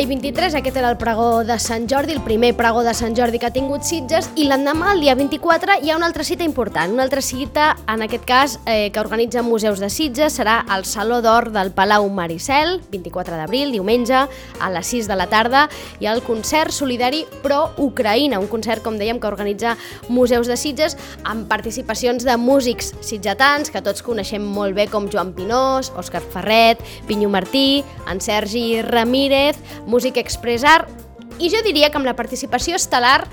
I 23, aquest era el pregó de Sant Jordi, el primer pregó de Sant Jordi que ha tingut Sitges, i l'endemà, el dia 24, hi ha una altra cita important, una altra cita, en aquest cas, eh, que organitza Museus de Sitges, serà al Saló d'Or del Palau Maricel, 24 d'abril, diumenge, a les 6 de la tarda, hi ha el concert solidari pro-Ucraïna, un concert, com dèiem, que organitza Museus de Sitges, amb participacions de músics sitgetans, que tots coneixem molt bé, com Joan Pinós, Òscar Ferret, Pinyo Martí, en Sergi Ramírez, músic expressar, i jo diria que amb la participació estel·lar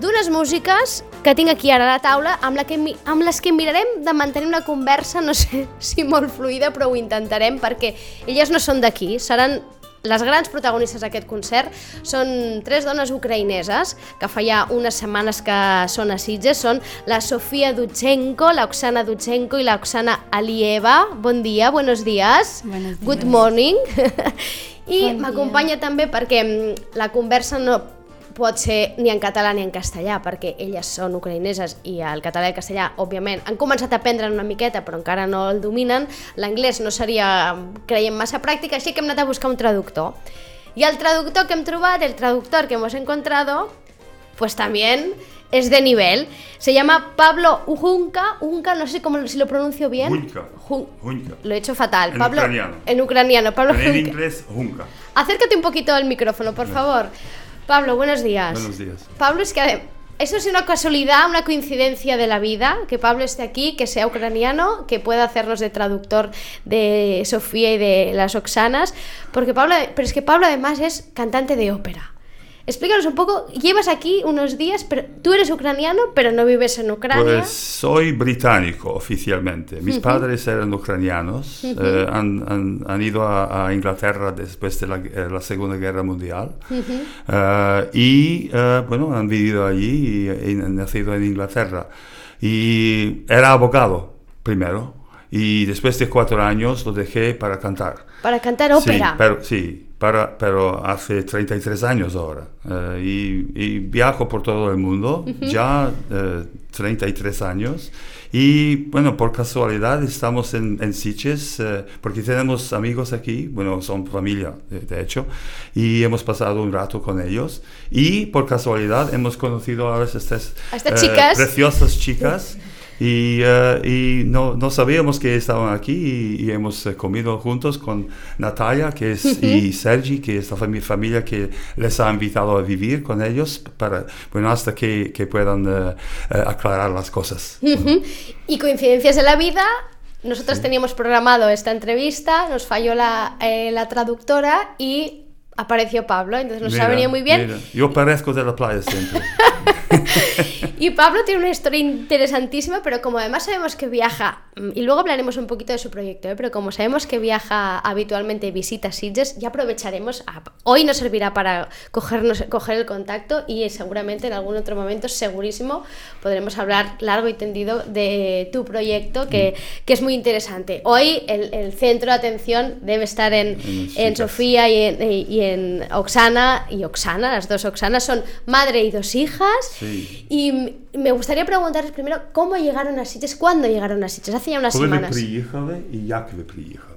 d'unes músiques que tinc aquí ara a la taula amb, la que, amb les que mirarem de mantenir una conversa, no sé si molt fluida, però ho intentarem perquè elles no són d'aquí, seran les grans protagonistes d'aquest concert són tres dones ucraïneses que fa ja unes setmanes que són a Sitges, són la Sofia Dutchenko, la Oksana Dutchenko i la Oksana Alieva. Bon dia, buenos días. Buenos Good días. morning. I Bon m'acompanya també perquè mm, la conversa no pot ser ni en català ni en castellà, perquè elles són ucraïneses i el català i el castellà, òbviament, han començat a aprendre una miqueta, però encara no el dominen. L'anglès no seria, creiem, massa pràctic, així que hem anat a buscar un traductor. I el traductor que hem trobat, el traductor que hemos encontrado, pues también es de nivel. Se llama Pablo Ujunka, Ujunka, no sé cómo si lo pronuncio bien. Hunka. Jun- Hunka. Lo he hecho fatal. En Pablo, ucraniano. En ucraniano, Pablo En inglés, Hunka. Acércate un poquito al micrófono, por favor. Pablo, buenos días. Buenos días. Pablo, es que eso es una casualidad, una coincidencia de la vida, que Pablo esté aquí, que sea ucraniano, que pueda hacernos de traductor de Sofía y de las Oxanas, porque Pablo, pero es que Pablo además es cantante de ópera. Explícanos un poco, llevas aquí unos días, pero tú eres ucraniano, pero no vives en Ucrania. Pues soy británico oficialmente. Mis padres eran ucranianos. eh, han, han- han ido a, a Inglaterra después de la, eh, la Segunda Guerra Mundial. Eh, y eh, bueno, han vivido allí y, y han nacido en Inglaterra. Y era abogado primero. Y después de cuatro años lo dejé para cantar. Para cantar ópera. Sí, pero, sí para, pero hace 33 años ahora. Eh, y, y viajo por todo el mundo, ya eh, 33 años. Y bueno, por casualidad estamos en, en Sitges, eh, porque tenemos amigos aquí, bueno, son familia, de, de hecho, y hemos pasado un rato con ellos. Y por casualidad hemos conocido a estas, A estas chicas. preciosas chicas. Y, eh, y no, no sabíamos que estaban aquí y, y hemos eh, comido juntos con Natalia que es, y Sergi, que es la fami- familia que les ha invitado a vivir con ellos para, bueno, hasta que, que puedan eh, aclarar las cosas. Ujú. Y coincidencias de la vida, nosotros teníamos programado esta entrevista, nos falló la, eh, la traductora y apareció Pablo, entonces nos ha Mira, venido muy bien. mira, Yo parezco de la playa siempre. Y Pablo tiene una historia interesantísima, pero como además sabemos que viaja, mm, y luego hablaremos un poquito de su proyecto, ¿eh? pero como sabemos que viaja habitualmente y visita Sitges, ya aprovecharemos, a- hoy nos servirá para cogernos, coger el contacto y seguramente en algún otro momento, segurísimo, podremos hablar largo y tendido de tu proyecto, que, que es muy interesante. Hoy el, el centro de atención debe estar en, En en. Sofía y en, y- y en Oxana, y Oxana, las dos Oxanas son madre y dos hijas. Sí. Y me gustaría preguntarles primero cómo llegaron a Sitges, cuándo llegaron a Sitges, hace ya unas Коли ви semanas. приїхали і як ви приїхали?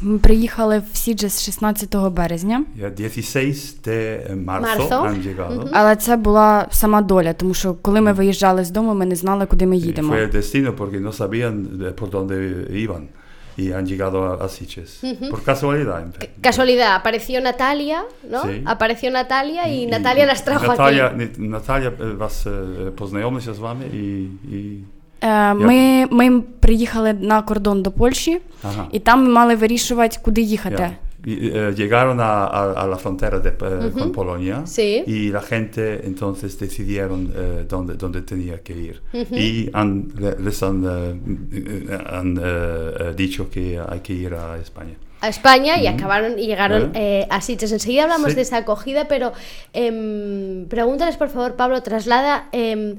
Ми приїхали в Сіджес 16 березня, Я 16 de marzo, Marzo. han llegado. але це була сама доля, тому що коли ми виїжджали з дому, ми не знали, куди ми Y їдемо. Fue el destino porque no sabían de por dónde iban y han llegado a, a Sitges. Por casualidad. en fe- Casualidad, apareció Natalia, ¿no? Sí. Apareció Natalia y, Natalia las trajo Наталя, aquí. Ні- Наталя е, вас е, познайомилася з вами і... і... Е, Ми, ми приїхали на кордон до Польщі, Ага. і там ми мали вирішувати, куди їхати. Ya. Y, eh, llegaron a, a- a la frontera de, eh, con Polonia Sí. y la gente entonces decidieron eh, dónde, dónde tenía que ir. Y han, le- les han, eh, eh, han, eh, eh, dicho que hay que ir a España. a España y acabaron y llegaron Vale. eh, a Sitges. Enseguida hablamos Sí. de esa acogida, pero em, pregúntales por favor, Pablo, traslada em,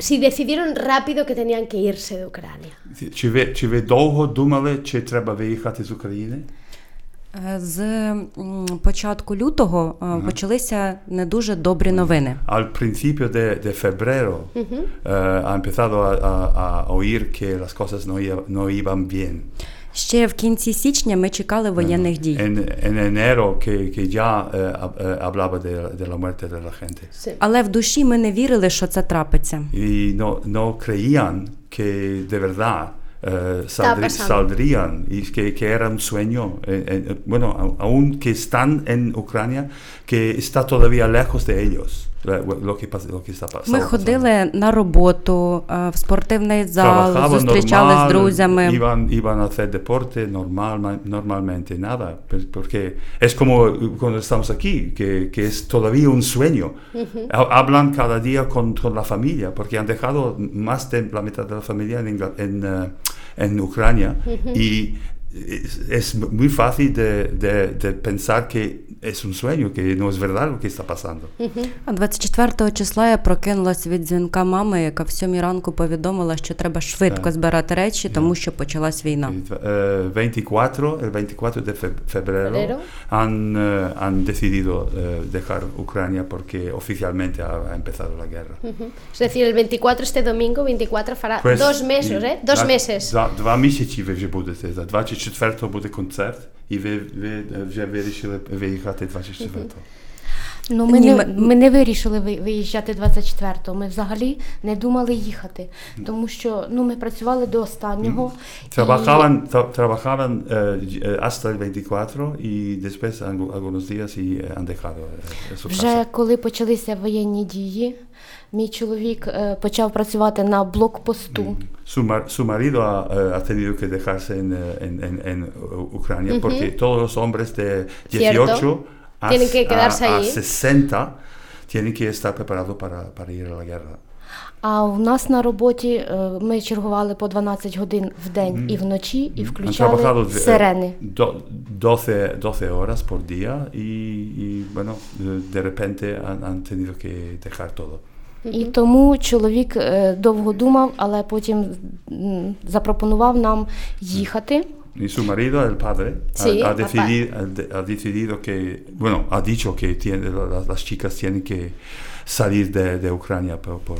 si decidieron rápido que tenían que irse de Ucrania. Чи ви, чи ви довго думали, чи треба виїхати з України? Е, З початку лютого е, почалися не дуже добрі новини. Al principio de, de febrero eh, ha empezado a, a- a oír que las cosas no, no iban bien. Ще в кінці січня ми чекали воєнних дій. En, en enero que, que ya eh, eh, de, de la muerte de la gente. Sí. Але в душі ми не вірили, що це трапиться. Y no, no creían que de verdad eh, saldrí- saldrían y que, que era un sueño. eh, eh, bueno, a- aún que están en Ucrania, que está todavía lejos de ellos eh, lo que, pasa- lo que está pasando. Ми ходили на роботу, е, в спортивний зал, Trabajaban зустрічали з normal, друзями. Iban, iban a hacer deporte normal, normalmente, nada. pues, Porque es como cuando estamos aquí, que, que es todavía un sueño. Ha- Hablan cada día con, con la familia, porque han dejado más de la mitad de la familia en, Ingla- en, eh, en Ucrania. Y es, es muy fácil de, de- de pensar que es un sueño, que no es verdad lo que está pasando. А 24 числа я прокинулась від дзвінка мами, яка в сьомій ранку повідомила, що треба швидко збирати речі, тому що почалась війна. Eh, 24, el 24 de fe- febrero, Febrero. Han, eh, han decidido eh, dejar Ucrania porque oficialmente ha, ha empezado la guerra. Es decir, el 24, este domingo, 24, fará Pues, dos meses, i- ¿eh? Dos dva- meses. Два, два місяці ви вже будете. За 24 буде концерт, і ви, ви вже вирішили виїхати 24. Ну, ми, Ні, не, ми- не вирішили ви- виїжджати 24-го. Ми взагалі не думали їхати, тому що ну, ми працювали до останнього. Trabajaban, tra- trabajaban eh, hasta el 24 y después algu- algunos días y han dejado su Вже коли почалися воєнні дії, мій чоловік е, почав працювати на блокпосту. Su, mar- su marido ha, eh, ha tenido que dejarse en, eh, en- en- en, uh, Ucrania porque todos los hombres de 18 Cierto. a, Tienen que a- a, 60 tienen que estar preparados para, para ir a la guerra. А у нас на роботі е, ми чергували по 12 годин в день і вночі, і включали eh, сирени. 12, 12 horas por día y, y, bueno, de repente han, han tenido que dejar todo. І тому чоловік е, довго думав, але потім запропонував нам їхати. Y su marido, el padre, ha- Sí, ha, papá. decidido, ha de- ha decidido que, bueno, ha dicho que tiene, las, las chicas tienen que salir de, de Ucrania por... por,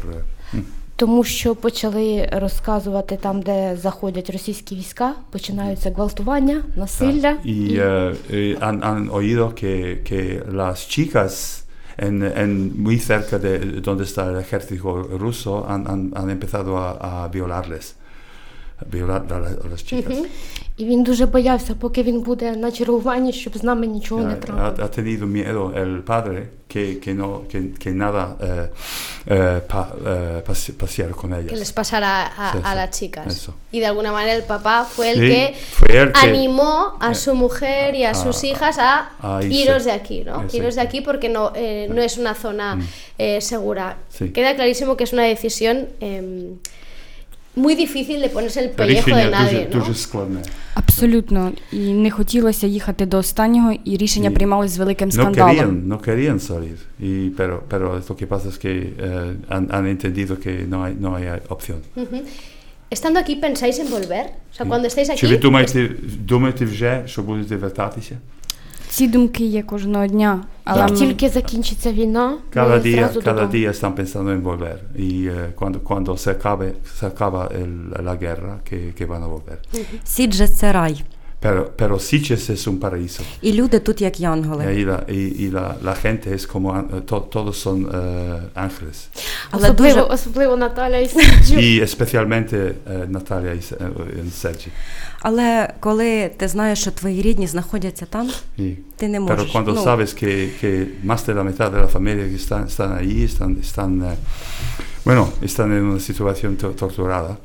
eh, Тому що почали розказувати там, де заходять російські війська, починаються гвалтування, насилля. y eh, eh, han, han oído que, que las chicas en, en muy cerca de donde está el ejército ruso han, han, han empezado a, a violarles, a violar a, la- a las chicas. І він дуже боявся, поки він буде на чергуванні, щоб з нами нічого не Ha, трапилося. ha tenido miedo el padre que, que, no, que, que nada eh, eh, pa, eh, pase- pasear con ellas. Que les pasará a, Sí, a sí, las chicas. eso. Y de alguna manera el papá fue el Sí, que fue el que- animó a eh, su mujer y a, a- sus hijas a, a irse. iros de aquí, ¿no? Exacto. Iros de aquí porque no, eh, no es una zona eh, segura. Sí. Queda clarísimo que es una decisión eh, muy difícil de ponerse el pellejo de Рішення nadie, дуже, ¿no? дуже складне. Абсолютно. І не хотілося їхати до останнього, і рішення Ні. приймалось з великим No скандалом. querían, no querían salir, y, pero, pero lo que pasa es que eh, han, han entendido que no hay, no hay opción. Estando aquí, ¿pensáis en volver? O sea, cuando estéis aquí... Чи ви думаєте, думаєте вже, що будете вертатися? Ці думки є кожного дня, але да. тільки закінчиться війна, Cada día, cada día están pensando en volver y eh, cuando, cuando se acabe, se acaba el- la guerra que, que van a volver. Сіджа це рай. Pero, pero Sitges es un paraíso І люди тут як янголи. ahí la, y, y la, la gente es como, to- todos son eh, ángeles Але Особливо, дуже особливо Наталя і Серджо. y especialmente eh, Natalia y, Se- eh, але коли ти знаєш, що твої рідні знаходяться там, Y- ти не Pero cuando ну, sabes que, que más de la mitad de la familia que están, están ahí, están, están eh, bueno, están en una situación to- torturada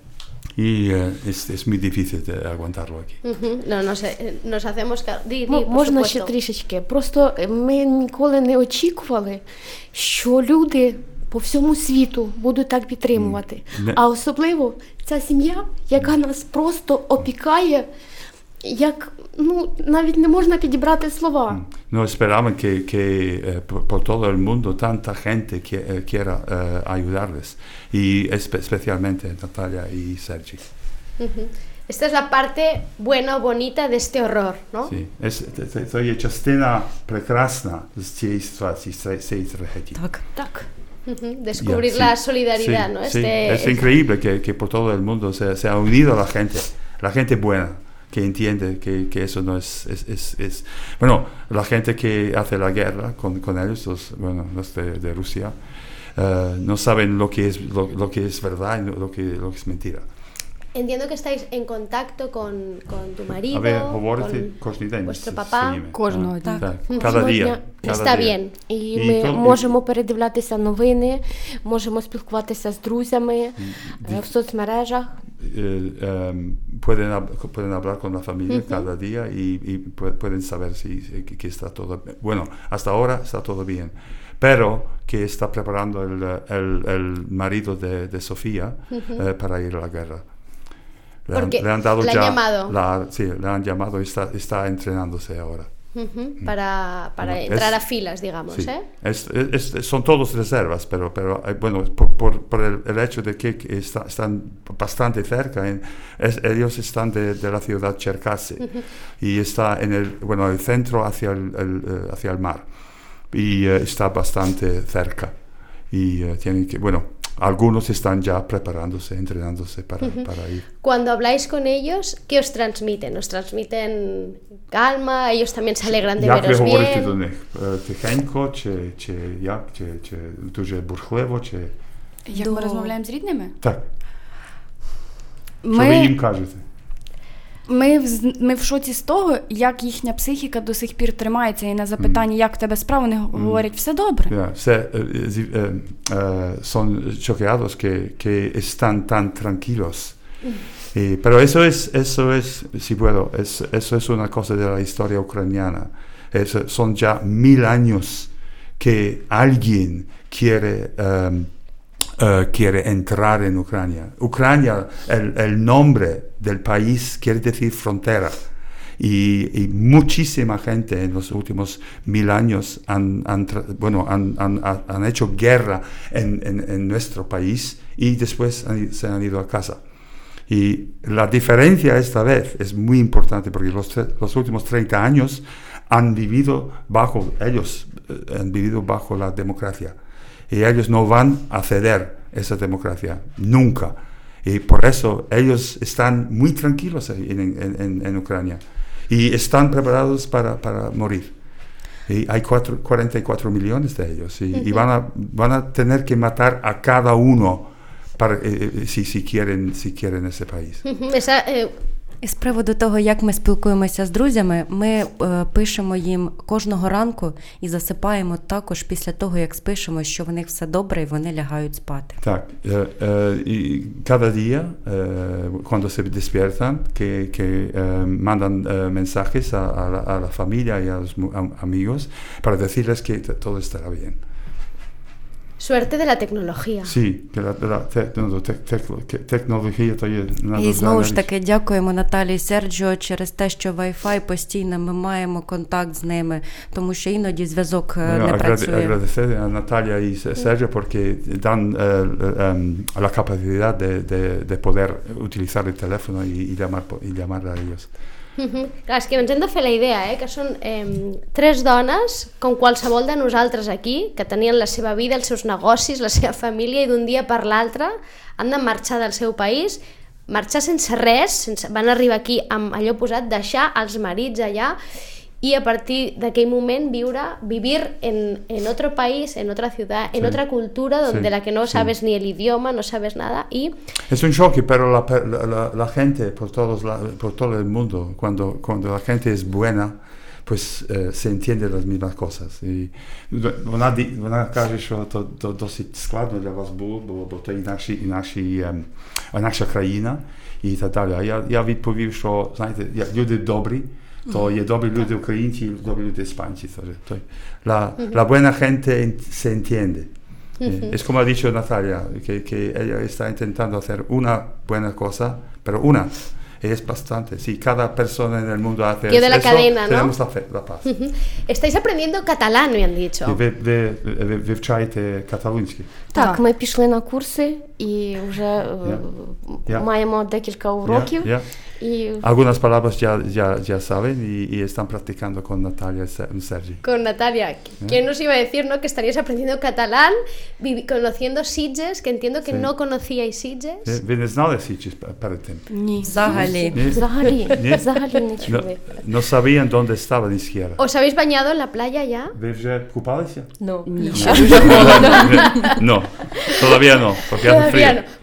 y eh, es, es muy difícil de aguantarlo aquí. Ujú, No, no sé, eh, nos hacemos... Di, di, М- por Можна ще supuesto. трішечки. Просто ми ніколи не очікували, що люди по всьому світу будуть так підтримувати. Не- А особливо ця сім'я, яка нас просто опікає, як ну навіть не можна підібрати слова. no esperaban que, que eh, por, por todo el mundo tanta gente que, eh, quiera eh, ayudarles, y espe- especialmente Natalia y Sergi. Esta es la parte buena o bonita de este horror, ¿no? Sí. Es, to, to, to je частина прекрасна з цієї ситуації, з цієї трагедії. Так. Так. Ujú, Descubrir Ya, la sí, solidaridad, sí, ¿no? sí. Este- Es increíble que, que por todo el mundo se, se ha unido la gente, la gente buena, que entiende que, que eso no es, es, es- es- Bueno, la gente que hace la guerra con, con ellos, los, bueno, los de, de Rusia, eh, no saben lo que es, lo, lo que es verdad y lo que, lo que es mentira. Entiendo que estáis en contacto con, con tu marido, A ver, говорите con кожен день vuestro з- papá. з ними. Кожного А, дня. Так, Кожного cada día. дня. cada Está día. bien. І І ми то- можемо передивлятися новини, можемо спілкуватися з друзями е, в соцмережах. eh, em, pueden, hab- pueden hablar con la familia cada día y, y pu- pueden saber si, si- que, está todo. Bueno, hasta ahora está todo bien, pero que está preparando el, el, el marido de, de Sofía eh, para ir a la guerra. Le han, le han dado han ya llamado. la- sí, le han llamado y está, está entrenándose ahora. Ujú, para, para entrar es- a filas, digamos, Sí. ¿eh? Es- es- es- son todos reservas, pero, pero eh, bueno, por, por- por el, el hecho de que que está- están bastante cerca, en- ellos están de, de la ciudad Cherkasy. Y está en el, bueno, el centro hacia el, el, eh, hacia el mar. Y eh, está bastante cerca. Y tienen que, bueno, algunos están ya preparándose, entrenándose para, para ir. Cuando habláis con ellos, ¿qué os transmiten? ¿Os transmiten calma? ¿Ellos también se alegran de Як ви veros говорите до bien? них? Е, Тихенько, чи, чи як, чи, чи дуже бурхливо, чи... Як До- ми розмовляємо з рідними? Так, що ви їм Ми, кажете? Ми, ми в шоці з того, як їхня психіка до сих пір тримається, і на запитання, як в тебе справа, вони говорять, все добре. Eh, eh, eh, son choqueados que, que están tan tranquilos. Y- pero eso es, eso es, si puedo, es, eso es una cosa de la historia ucraniana. Es- son ya mil años que alguien quiere, em, eh, quiere entrar en Ucrania. Ucrania, el, el nombre del país quiere decir frontera. Y, y muchísima gente en los últimos mil años han, han bueno, han, han- han- hecho guerra en, en- en nuestro país y después se han ido a casa. Y la diferencia esta vez es muy importante porque los, los últimos 30 años han vivido bajo, ellos eh, han vivido bajo la democracia. Y ellos no van a ceder esa democracia, nunca. Y por eso ellos están muy tranquilos en, en- en- Ucrania. Y están preparados para, para morir. Y hay cuatro- 44 millones de ellos. Y, y van, a, van a tener que matar a cada uno para, eh, eh, si, si, quieren, si quieren ese país. Esa, eh, І з приводу того, як ми спілкуємося з друзями, ми е, пишемо їм кожного ранку і засипаємо також після того, як спишемо, що в них все добре і вони лягають спати. Так, eh, eh, y cada día, cuando se despiertan, que, que mandan mensajes a, a la, a la familia y a los amigos para decirles que todo estará bien. suerte de la tecnología. Sí, que la, la te- no, te- te- que tecnología то є І надзвичайна знову ж річ. таки дякуємо Наталії і Серджіо через те, що Wi-Fi постійно ми маємо контакт з ними, тому що іноді зв'язок е, Bueno, не agrade- працює. agradecer a Natalia y Se- Sergio porque dan eh, em, la capacidad de, de- de poder utilizar el teléfono y, y llamar, po- y llamar a ellos. Clar, és que ens hem de fer la idea, eh, que són eh, tres dones, com qualsevol de nosaltres aquí, que tenien la seva vida, els seus negocis, la seva família, i d'un dia per l'altre han de marxar del seu país, marxar sense res, sense... van arribar aquí amb allò posat, deixar els marits allà, i a partir d'aquell moment viure, vivir en, en otro país, en otra ciudad, en sí. otra cultura donde sí. la que no sabes sí. ni el idioma, no sabes nada y... Es un choque, pero la, la, la gente por, todos la, por todo el mundo, cuando, cuando la gente es buena, pues eh, se entiende las mismas cosas. I ona, di, ona kaže, što to, to dosyć skladno dla was było, bo, bo to i nasi, i nasi, um, nasza kraina i tak dalej. Ja, ja odpowiem, że znajte, ja, dobri, то є добрі люди українці і добрі люди іспанці. теж. То, la, la buena gente en- se entiende. Eh, Es como ha dicho Natalia, que, que ella está intentando hacer una buena cosa, pero una. Es bastante, sí, cada persona en el mundo hace Pie de la eso, cadena, ¿no? tenemos la, fe- la paz. Ujú. Estáis aprendiendo catalán, me han dicho. Ви, ви, ви вивчаєте каталунський? Так, Так. ми пішли на курси і вже е, Я. маємо декілька уроків. Я- І Algunas palabras ya, ya, ya saben y, y están practicando con Natalia y Ser- Sergi. Con Natalia, ¿quién nos iba a decir no, que estaríais aprendiendo catalán, vivi- conociendo Sitges, que entiendo que Sí. no conocíais Sitges? Ви, ви не знали Січіс перед тим? Ні. Взагалі. Ні? взагалі, Ні? взагалі не No, чули. no sabían dónde estaba ni siquiera. ¿Os habéis bañado en la playa ya? Ви вже купалися? Ну, No, todavía no, porque hace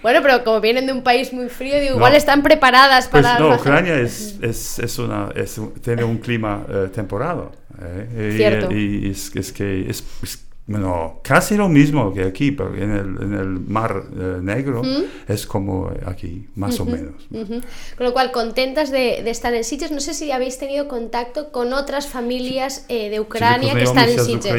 bueno, pero como vienen de un país muy frío, digo, no. igual están preparadas pues para... no, Ucrania es, es, es una, es tiene un clima eh, temporado. Eh, Cierto. Y, es, es, que es, bueno, casi lo mismo que aquí, pero en el, en el Mar eh, Negro ¿Mm? es como aquí, más uh -huh, o menos. Uh -huh. Con lo cual, contentas de, de, estar en Sitges. No sé si habéis tenido contacto con otras familias eh, de Ucrania que están en Sitges.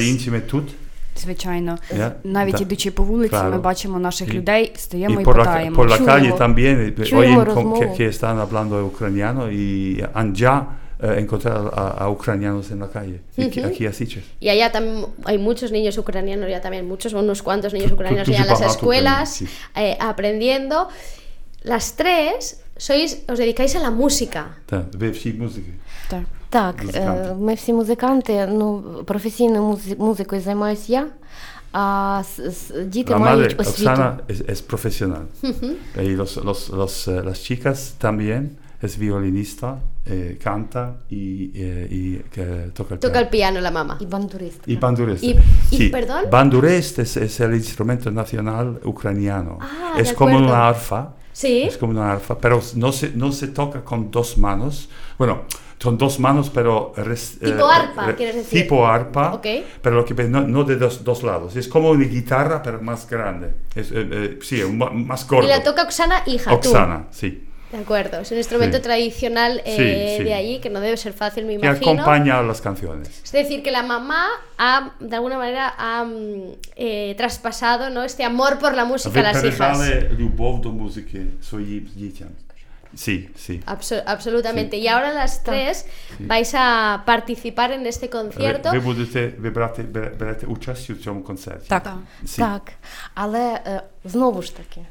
українцями тут. Звичайно. Я- Навіть да. ідучи по вулиці, Claro. ми бачимо наших Y- людей, стоїмо y і por la, питаємо. por la Чуємо. calle también eh, Чуємо oyen con- que, розмову. que están hablando ucraniano y han ya eh, encontrado a, a ucranianos en la calle, y que- aquí a Sitges. Y allá también hay muchos niños ucranianos, ya también muchos, unos cuantos niños ucranianos tú ya en las sepas, tú escuelas, también, eh, aprendiendo. Las tres sois, os dedicáis a la música. Так, ви всі музики. Так. Так, Музиканти. е, ми всі музиканти. Ну, професійною музи- музикою займаюся я, а с- с- діти La мають madre, освіту. Oksana, es, es profesional. y los, los, los, eh, las chicas también es violinista, eh, canta y, eh, y que toca el Toca el piano. piano la mamá. І бандурист. Y bandurista. Y- y, sí, perdón? bandurist es, es el instrumento nacional ucraniano. Ah, es de como acuerdo. una arfa. Sí. Es como una arfa, pero no se, no se toca con dos manos. Bueno, son dos manos, pero... res- Tipo eh, arpa, re- quieres decir. Tipo arpa, Ok. pero lo que no, no de dos, dos lados. Es como una guitarra, pero más grande. Es, eh, eh, sí, un más corto. Y la toca Oksana, hija, tú. Oksana, sí. De acuerdo, es un instrumento Sí. tradicional eh, Sí, sí. de allí que no debe ser fácil, me Que imagino. acompaña a las canciones. Es decir, que la mamá ha, de alguna manera, ha mm, eh, traspasado ¿no? este amor por la música a las hijas. любов до музики своїм дітям. Sí, sí. Abso- absolutamente. Y ahora las tres vais a participar en este concierto. Ви, ви будете ви брати, бере- берете участь у цьому концерті. Так. Sí. Так, але е, знову ж таки, е,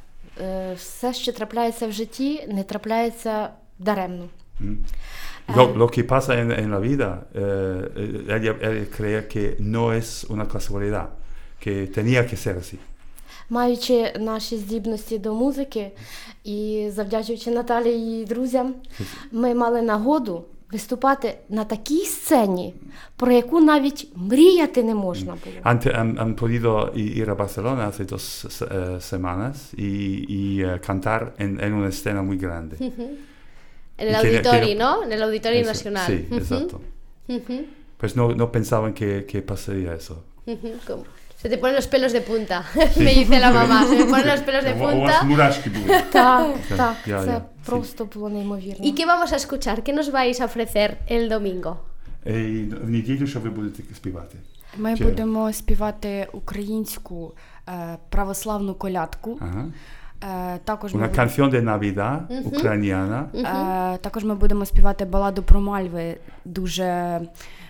все, що трапляється в житті, не трапляється даремно. Lo, lo que pasa en, en la vida, eh, ella, ella cree que no es una casualidad, que tenía que ser así. Маючи наші здібності до музики і завдячуючи Наталі і її друзям, ми мали нагоду виступати на такій сцені, про яку навіть мріяти не можна було. Han, han, han podido i- ir a Barcelona hace dos eh, semanas y, y, eh, cantar en, en una escena muy grande. En el Y que- auditorio, que- ¿no? En el auditorio Eso, nacional. Sí, Ujú, exacto. ujú, Pues no, no pensaban que, que pasaría eso. ujú. Como- Se te ponen los pelos de punta, me dice la mamá. Se me ponen los pelos de punta. мурашки були. Так, так, Просто було неймовірно. І qué vamos a escuchar? ¿Qué nos vais a ofrecer el domingo? І в неділю що ви будете співати? Ми Чи- будемо співати українську е, православну колядку. Ага. Е, також, Una ми... canción de Navidad uh-huh. україна. Uh-huh. е, також ми будемо співати баладу про Мальви, дуже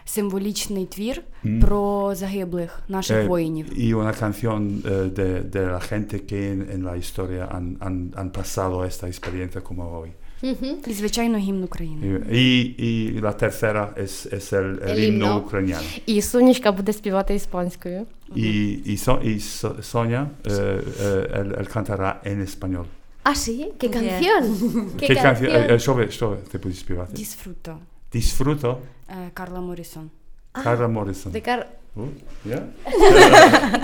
символічний твір mm. про загиблих наших eh, воїнів. І una canción eh, de, de la gente que en, en la historia han, han, han pasado esta experiencia como hoy. І, звичайно, гімн України. Y, y la tercera es, es el, el El himno himno. ucraniano. І Сонечка буде співати іспанською. Y, y, So- y So- Sonia, eh, eh, él, él cantará en español. Ah, sí, qué canción. Qué, ¿Qué canción. canción? eh, Що, що ти будеш співати? Дісфруто Disfruto, е, Карла Морісон. Carla Morrison. De Car- Uh, yeah?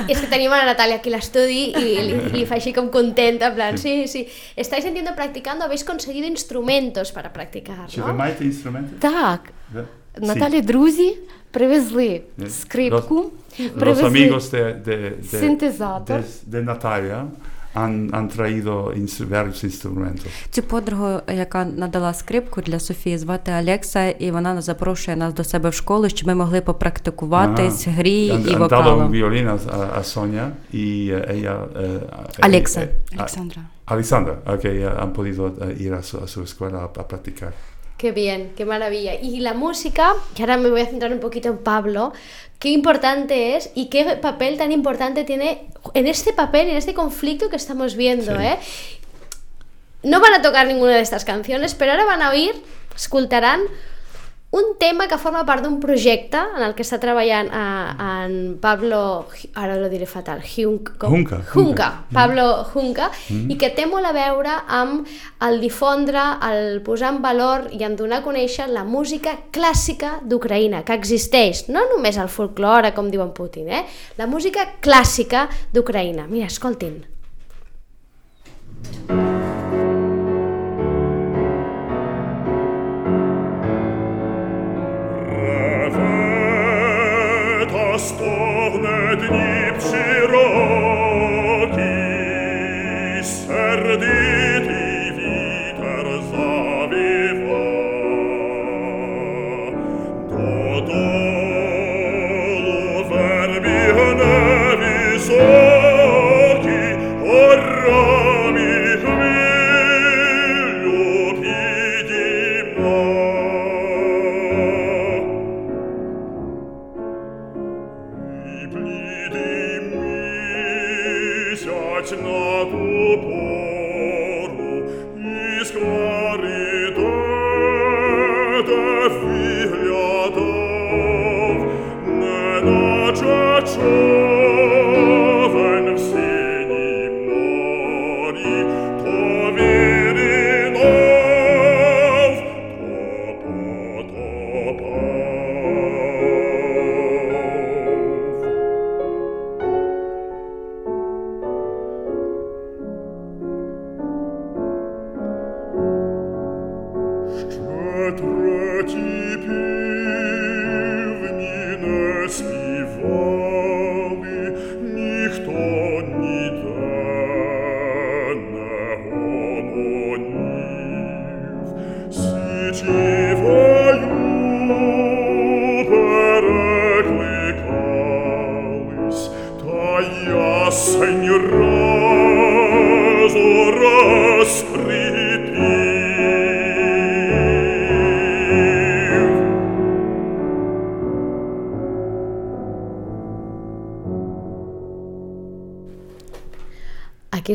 Es que tenim a la Natalia que l'estudi i li, li fa així com contenta, en plan, sí, sí. Estáis entiendo practicando, habéis conseguido instrumentos para practicar, Чи ви ¿no? маєте інструменти? Так, Да? Наталі друзі привезли Ні. скрипку, Los привезли amigos de, de, de, синтезатор. de, de Natalia Han, han traído ins- varios instrumentos. Цю подругу, яка надала скрипку для Софії, звати Алекса, і вона запрошує нас до себе в школу, щоб ми могли попрактикуватись грі han, і вокалу. a- a Sonia y eh, ella... eh, Alexa. eh, eh, Олександра. a- Alexandra, ok, eh, han podido eh, ir a su, a su escuela a, a practicar. Qué bien, qué maravilla. Y la música, que ahora me voy a centrar un poquito en Pablo, qué importante es y qué papel tan importante tiene en este papel, en este conflicto que estamos viendo, Sí. ¿eh? No van a tocar ninguna de estas canciones, pero ahora van a oír, escoltaran un tema que forma part d'un projecte en el que està treballant a, en Pablo, ara lo diré fatal, Junca, Junca, Junca mm. Pablo Junca, mm. i que té molt a veure amb el difondre, el posar en valor i en donar a conèixer la música clàssica d'Ucraïna, que existeix, no només el folklore, com diuen Putin, eh? la música clàssica d'Ucraïna. Mira, escoltin. Mm.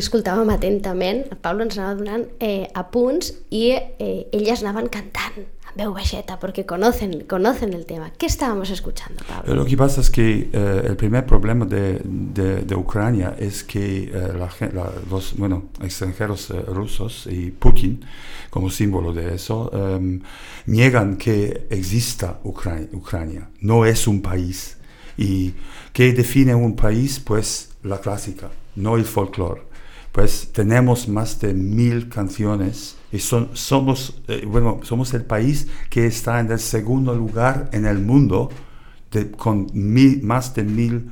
Aquí escoltàvem atentament, el Pablo ens anava donant eh, apunts i eh, elles anaven cantant veu baixeta porque conocen, conocen el tema. ¿Qué estábamos escuchando, Pablo? Lo que pasa es que eh, el primer problema de, de- Ucrania es que eh, la la- los bueno, extranjeros eh, rusos y Putin, como símbolo de eso, em, niegan que exista Ucra- Ucrania. No es un país. ¿Y qué define un país? Pues la clásica, no el folclore. Pues tenemos más de mil canciones y son, somos, eh, bueno, somos el país que está en el segundo lugar en el mundo con mil- más de mil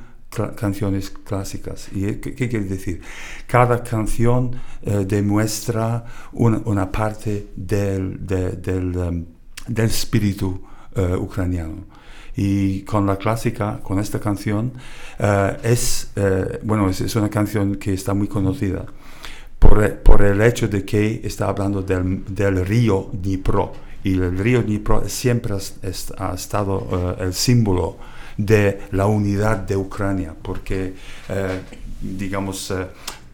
canciones clásicas. ¿Y eh, qué, quiere decir? Cada canción eh, demuestra una, una parte del, de- del, em, del espíritu ucraniano. Y con la clásica, con esta canción, eh, es, eh, bueno, es, es una canción que está muy conocida por, por el hecho de que está hablando del, del río Dnipro. Y el río Dnipro siempre has- es- ha estado eh, el símbolo de la unidad de Ucrania, porque, digamos,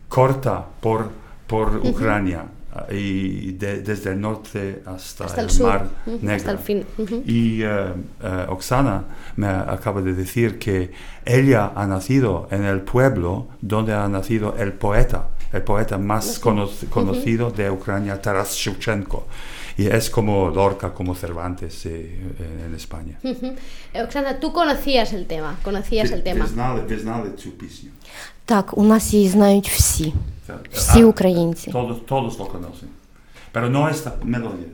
corta por, por Ucrania ah, y de- desde el norte hasta, Hasta el el, sur, mar ujú, Negro. hasta el fin, ujú. Y eh, eh, Oksana me acaba de decir que ella ha nacido en el pueblo donde ha nacido el poeta, el poeta más cono- conocido de Ucrania, Taras Shevchenko. Y es como Lorca, como Cervantes eh, en España. Ujú. Eh, Oksana, tú conocías el tema, conocías el tema. Ви знали, ви знали цю пісню? Так, у нас її знають всі, Так. Всі А, українці. Todos, todos lo conocen. Pero no esta melodía.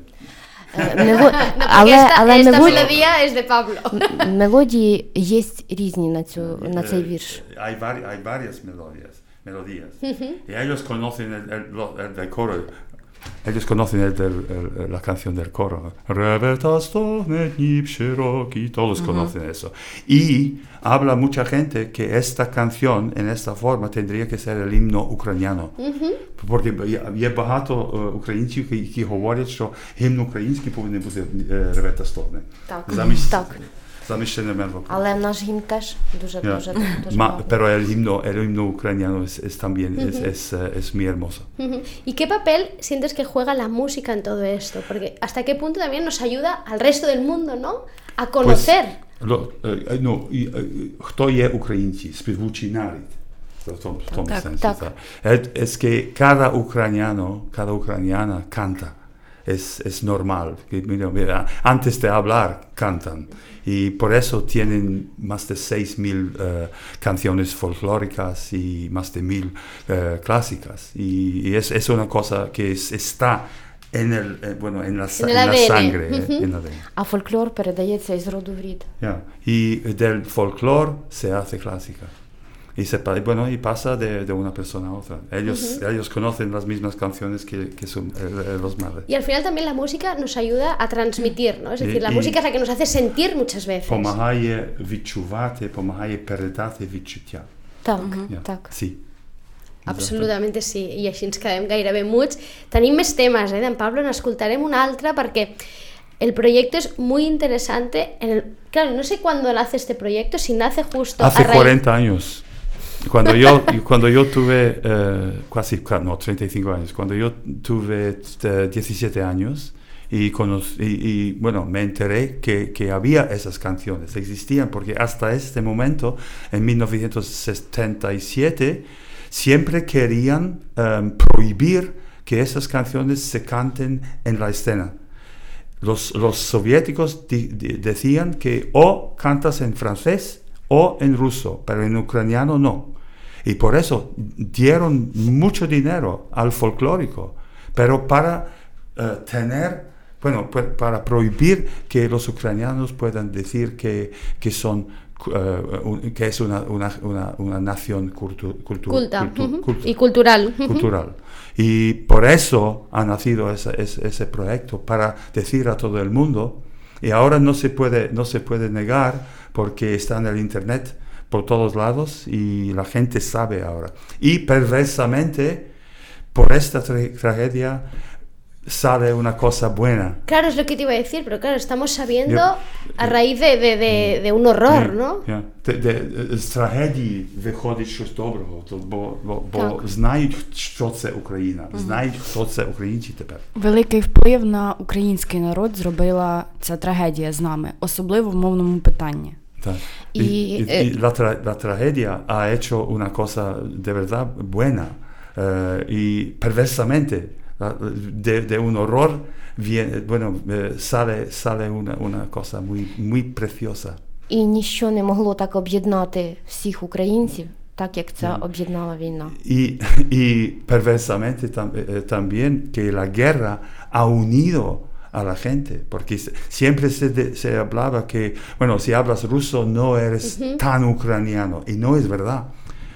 Е, мело- Але, але мелодії, melodía es de Pablo. мелодії є різні на, цю, на цей Eh, вірш. Hay, varias melodías, melodías. Y ellos conocen el, el- el del coro. Ellos conocen el del- el- la canción del coro. Revertastovne dni shiroki, Todos conocen eso. Y habla mucha gente que esta canción en esta forma tendría que ser el himno ucraniano. Porque є, є багато е, українців, які- які говорять, що гімн український повинен бути е, Реветастовне. Так. Замість, Так. Miałem wokół. Ale nasz też Ma. Pero el himno, el himno ucraniano es, es también, es, es, eh, es, muy hermoso. ¿Y qué papel sientes que juega la música en todo esto? Porque hasta qué punto también nos ayuda al resto del mundo, ¿no? A pues, conocer. Pues, lo, eh, no, i, kto je Ukraińci? Naród. w sensie. Tak. Es que cada ucraniano, cada ucraniana canta. Es, es normal. Antes de hablar, cantan Y por eso tienen más de 6.000 eh, canciones folclóricas y más de 1.000 eh, clásicas. Y, y es, es una cosa que es- está en, el, eh, bueno, en, la, sa- En el en la ADN. sangre. eh, Ujú. en el ADN. А фольклор передається із роду в рід. Ya. Y del folclore se hace clásica. Y, se, pa- bueno, y pasa de, de una persona a otra. Ellos, ellos conocen las mismas canciones que, que son, eh, eh, los madres. Y al final también la música nos ayuda a transmitir, ¿no? Es Y- decir, la y- música es la que nos hace sentir muchas veces. Помагає відчувати, помагає передати відчуття. Так, Ja. так. Sí. Absolutament sí, i així ens quedem gairebé muts. Tenim més temes, eh, d'en Pablo, n'escoltarem un altre perquè el proyecto es muy interesante. En el... Claro, no sé cuándo nace este proyecto, si nace justo Hace a raíz... 40 años. Cuando yo, cuando yo tuve, eh, casi, ca- no, 35 años, cuando yo tuve eh, 17 años y, conoc- y, y, bueno, me enteré que, que había esas canciones, existían, porque hasta este momento, en 1977, siempre querían eh, prohibir que esas canciones se canten en la escena. Los, los soviéticos di- di- decían que o cantas en francés o en ruso, pero en ucraniano no. Y por eso dieron mucho dinero al folclórico, pero para eh, tener, bueno, para prohibir que los ucranianos puedan decir que, que son eh, un- que es una, una, una, una nación cultu- cultu- Culta cultu- y cultural. cultural. Y por eso ha nacido ese, ese, ese proyecto, para decir a todo el mundo, y ahora no se puede, no se puede negar porque está en el Internet por todos lados y la gente sabe ahora. Y perversamente, por esta tra- tragedia sale una cosa buena. Claro, es lo que te iba a decir, pero claro, estamos sabiendo Yo- a raíz de, de, de, de un horror, Ні, ¿no? де- З трагедії виходить щось доброго, то- бо, бо, бо знають, що це Україна, знають, хто це українці тепер. Великий вплив на український народ зробила ця трагедія з нами, особливо в мовному питанні. Так. Y, Y, y- eh, y la, tra- la tragedia ha hecho una cosa de verdad buena eh, y perversamente la- de, de un horror viene, bueno, eh, sale, sale una, una cosa muy, muy preciosa. І ніщо не могло так об'єднати всіх українців, так як це об'єднала війна. Y, y perversamente tam- eh, también que la guerra ha unido a la gente, porque siempre se, de- se hablaba que, bueno, si hablas ruso no eres tan ucraniano, y no es verdad,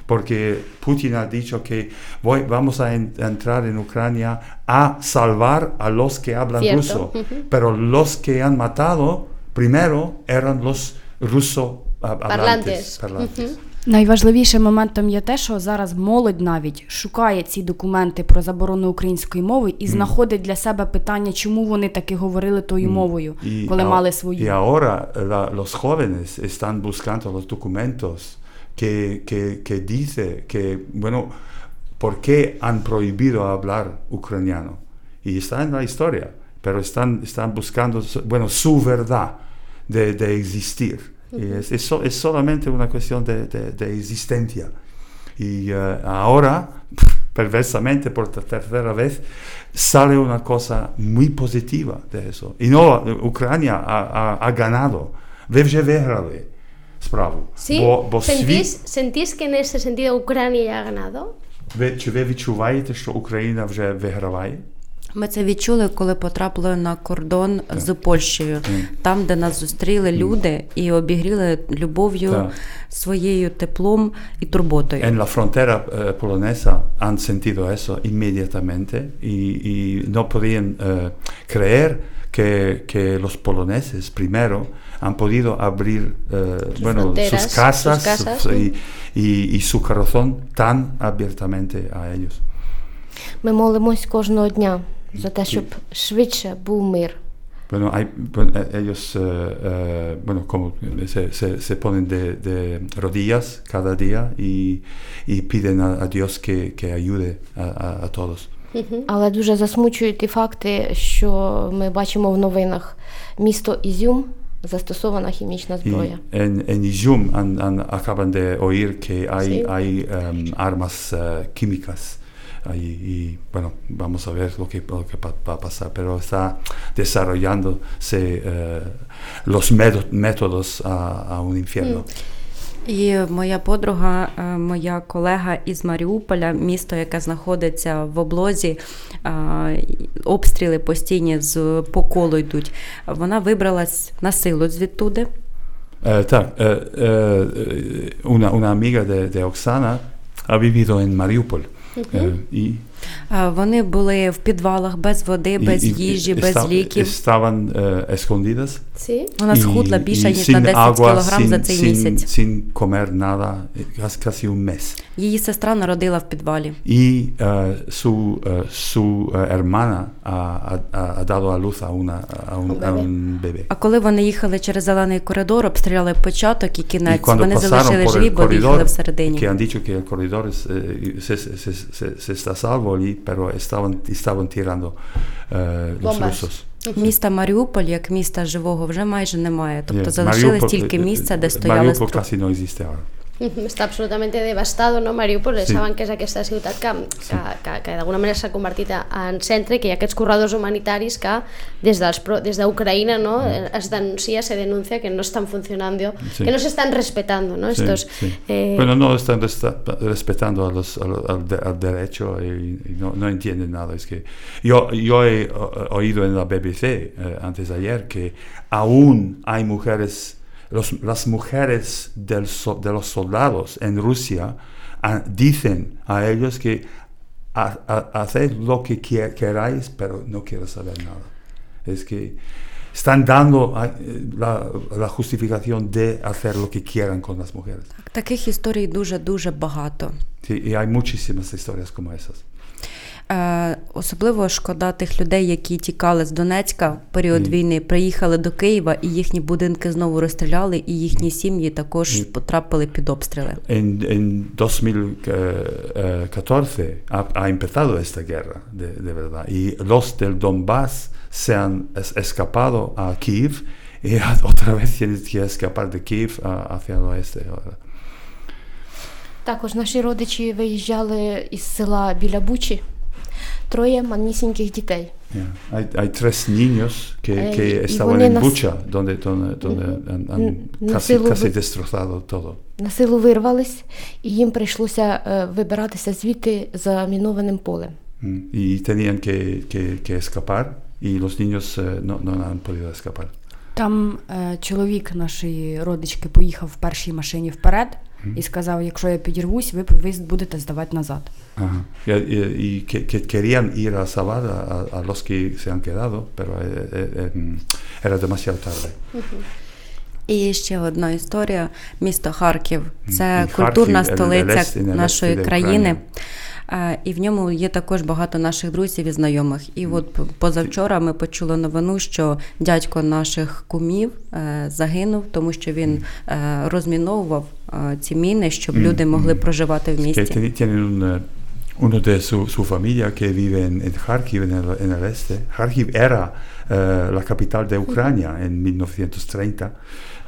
porque Putin ha dicho que voy, vamos a, en- a entrar en Ucrania a salvar a los que hablan Cierto. ruso, pero los que han matado primero eran los ruso ah, Parlantes. hablantes, parlantes. Найважливішим моментом є те, що зараз молодь навіть шукає ці документи про заборону української мови і знаходить для себе питання, чому вони таки говорили тою мовою, коли a- мали свою. ahora la- los jóvenes están buscando los documentos que, que, que dice que, bueno, ¿por qué han prohibido hablar ucraniano? Y está en la historia, pero están, están buscando, bueno, su verdad de, de existir. Es, es, es, solamente una cuestión de, de, de existencia. Y uh, ahora, perversamente, por tercera vez, sale una cosa muy positiva de eso. I no, Ucrania ha, ha, ha ganado. Vevže verali. Spravu. Sí, bo, bo sentís, svi... sentís que en ese sentido Ucrania ya ha ganado? Ve, če što Ми це відчули, коли потрапили на кордон так. з Польщею, там, де нас зустріли люди і обігріли любов'ю, Так. своєю теплом і турботою. En la frontera eh, polonesa han sentido eso inmediatamente y, y no podían eh, creer que, que los poloneses primero han podido abrir eh, bueno, sus casas, sus casas, sus- y, y- y su corazón tan abiertamente a ellos. Ми молимось кожного дня за те, щоб швидше був мир. Bueno, hay, bueno, eh, ellos, eh, eh, bueno, como se, se- se ponen de, de rodillas cada día y, y piden a, a Dios que, que ayude a, a- a todos. Але дуже засмучують ті факти, що ми бачимо в новинах. Місто Ізюм застосована хімічна Y зброя. en, en Izum han- han- acaban de oír que hay, Sí. hay em, armas eh, químicas. ahí, y bueno, vamos a ver lo que, lo que va, va a pasar, pero está desarrollándose eh, los médo- métodos a, a un infierno. І моя подруга, е, моя колега із Маріуполя, місто, яке знаходиться в облозі, е, і обстріли постійні з по колу йдуть. Вона вибралась на силу звідтуди. Eh, так, eh, eh, una, una amiga de, de Oksana ha vivido en Mariupol. eh, y, Е, Вони були в підвалах без води, без їжі, без ліків. estaban eh, escondidas Sí? Вона схудла більше ніж на 10 agua, кілограм за цей sin, місяць. sin comer nada, casi, un mes. Її сестра народила в підвалі. Y eh, su, su hermana ha, dado a luz a, una, a, un, a un bebé. А коли вони їхали через зелений коридор, обстріляли початок і кінець, вони залишили живі, бо їхали всередині. que han dicho que el corredor eh, se, se, se- se- se está salvo lì, però stavano, stavano tirando eh, los. Міста Маріуполь як міста живого вже майже немає. Тобто залишилось тільки е, місце, де е, стояли Маріуполь структури. Està absolutamente devastado, no? Mariupol, Sí. saben que és aquesta ciutat que, que, que, que d'alguna manera s'ha convertit en centre i que hi ha aquests corredors humanitaris que des d'Ucraïna no? Mm. es denuncia, se denuncia que no estan funcionando, Sí. que no se están respetando, ¿no? Sí, Estos, sí. eh, Bueno, no están respetando a los- al, al de- al derecho y, y no, no entienden nada. Es que yo, yo he oído en la BBC eh, antes de ayer que aún hay mujeres, los- las mujeres del so- de los soldados en Rusia ah, dicen a ellos que ha- ha- haced lo que quie- queráis, pero no quiero saber nada. Es que están dando ah, eh, la, la justificación de hacer lo que quieran con las mujeres. Таких історій дуже-дуже багато. Sí, y hay muchísimas historias como esas. Е, особливо шкода тих людей, які тікали з Донецька в період Мгм. війни, приїхали до Києва, і їхні будинки знову розстріляли, і їхні сім'ї також Мгм. потрапили під обстріли. En, en 2014 ha, ha empezado esta guerra, de, de verdad, y los del Donbass se han es- escapado a Kiev y otra vez tienen que escapar de Kiev hacia el oeste. Також наші родичі виїжджали із села біля Бучі. Троє манісіньких дітей. Yeah. Hay, hay tres niños que, Eh, que estaban en нас- Bucha, donde, donde, donde han, han casi, casi destrozado todo. На силу вирвались, і їм прийшлося е, вибиратися звідти замінованим полем. Mm. Tenían que, que- que escapar y los niños eh, no, no han podido escapar. Там е, чоловік нашої родички поїхав в першій машині вперед і сказав: якщо я підірвусь, ви, будете здавати назад. Ajá. Y, y- y que, que querían ir a salvar a, a- a los que se han quedado, pero era demasiado tarde. І ще одна історія: місто Харків. Це культурна столиця Елест, Елест, нашої країни. Е, І в ньому є також багато наших друзів і знайомих. І от позавчора ми почули новину, що дядько наших кумів е, загинув, тому що він е, розміновував ці міни, щоб люди могли проживати в місті. uno de su, su familia que vive en, en Kharkiv, en el, en el este. Kharkiv era eh, la capital de Ucrania en 1930,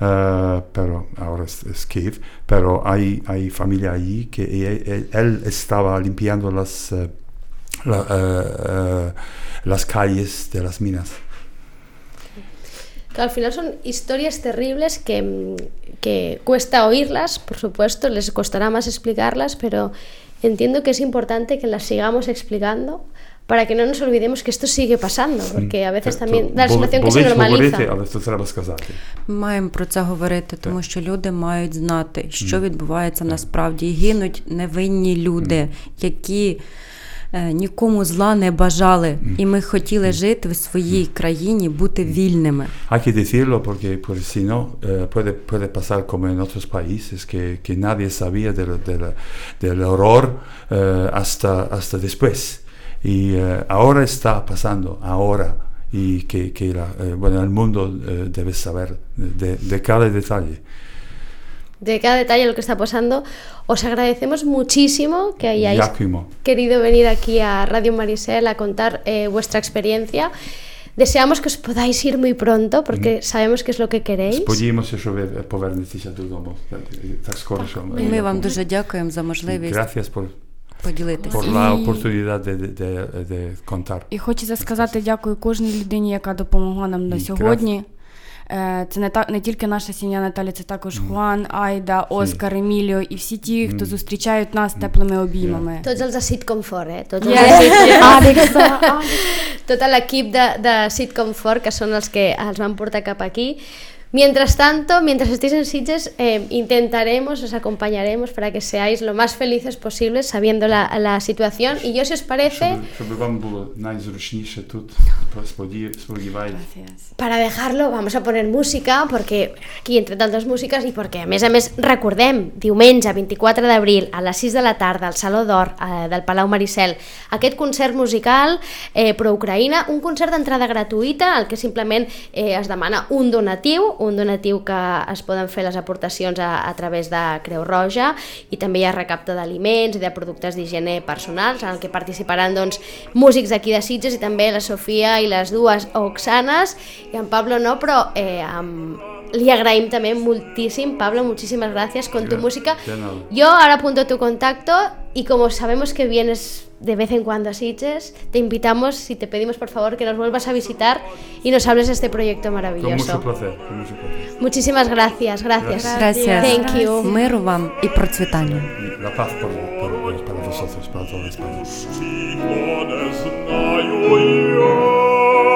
eh, pero ahora es, es Kiev. Pero hay, hay familia allí que e- e- él, estaba limpiando las, eh, la- eh, las calles de las minas. Al final son historias terribles que, que cuesta oírlas, por supuesto, les costará más explicarlas, pero entiendo que es importante que las sigamos explicando para que no nos olvidemos que esto sigue pasando, porque a veces también da la sensación que se болить говорити, normaliza. але це треба сказати. Маємо про це говорити, тому що люди мають знати, що відбувається насправді. Гинуть невинні люди, які е, нікому зла не бажали. І ми хотіли жити в своїй країні, бути вільними. Hay que decirlo porque pues, si no eh, puede, puede pasar como en otros países que, que nadie sabía del, del, del horror eh, hasta, hasta después. Y eh, ahora está pasando, ahora. Y que, que la- eh, bueno, el mundo eh, debe saber de, de cada detalle. De cada detalle lo que está pasando, os agradecemos muchísimo que hayáis Giacomo. querido venir aquí a Radio Marisel a contar eh, vuestra experiencia. Deseamos que os podáis ir muy pronto porque sabemos que es lo que queréis. Сподіємося, що ви повернетеся додому так, так скоро. що І ми вам дуже дякуємо за можливість Gracias por, поділитися. por la oportunidad de, de, de, contar. І хочеться сказати дякую кожній людині, яка допомогла нам на сьогодні. Е, Це не так не тільки наша сім'я Наталя, це також Хуан, Айда, Оскар, Еміліо і всі ті, хто зустрічають нас теплими обіймами. Tots els Sitcom4, eh? Tots els. Àlexa, tot l'equip de, de Sitcom4, que són els que els van portar cap aquí. Mientras tanto, mientras estéis en Sitges, eh, intentaremos, os acompañaremos para que seáis lo más felices posibles sabiendo la, situación. Y yo, si os parece... Spotify. Gracias. Para dejarlo vamos a poner música porque aquí entre tantes músiques i perquè a més a més recordem diumenge 24 d'abril a les 6 de la tarda al Saló d'Or eh, del Palau Maricel aquest concert musical eh, pro-Ucraïna, un concert d'entrada gratuïta al que simplement eh, es demana un donatiu, un donatiu que es poden fer les aportacions a, a través de Creu Roja i també hi ha recapta d'aliments i de productes d'higiene personals en el que participaran doncs, músics d'aquí de Sitges i també la Sofia i les dues Oxanes i en Pablo no, però eh, amb... li agraïm també moltíssim, Pablo, muchísimas gracias con tu Gra- música. de nada. Yo ahora apunto tu contacto y como sabemos que vienes de vez en cuando a Sitges, te invitamos y te pedimos por favor que nos vuelvas a visitar y nos hables de este proyecto Con maravilloso. mucho placer, con mucho placer. Muchísimas gracias, gracias. Gracias. Thank you. Миру вам і процвітання. Y La paz por, por- para vosotros, para toda España. aiuia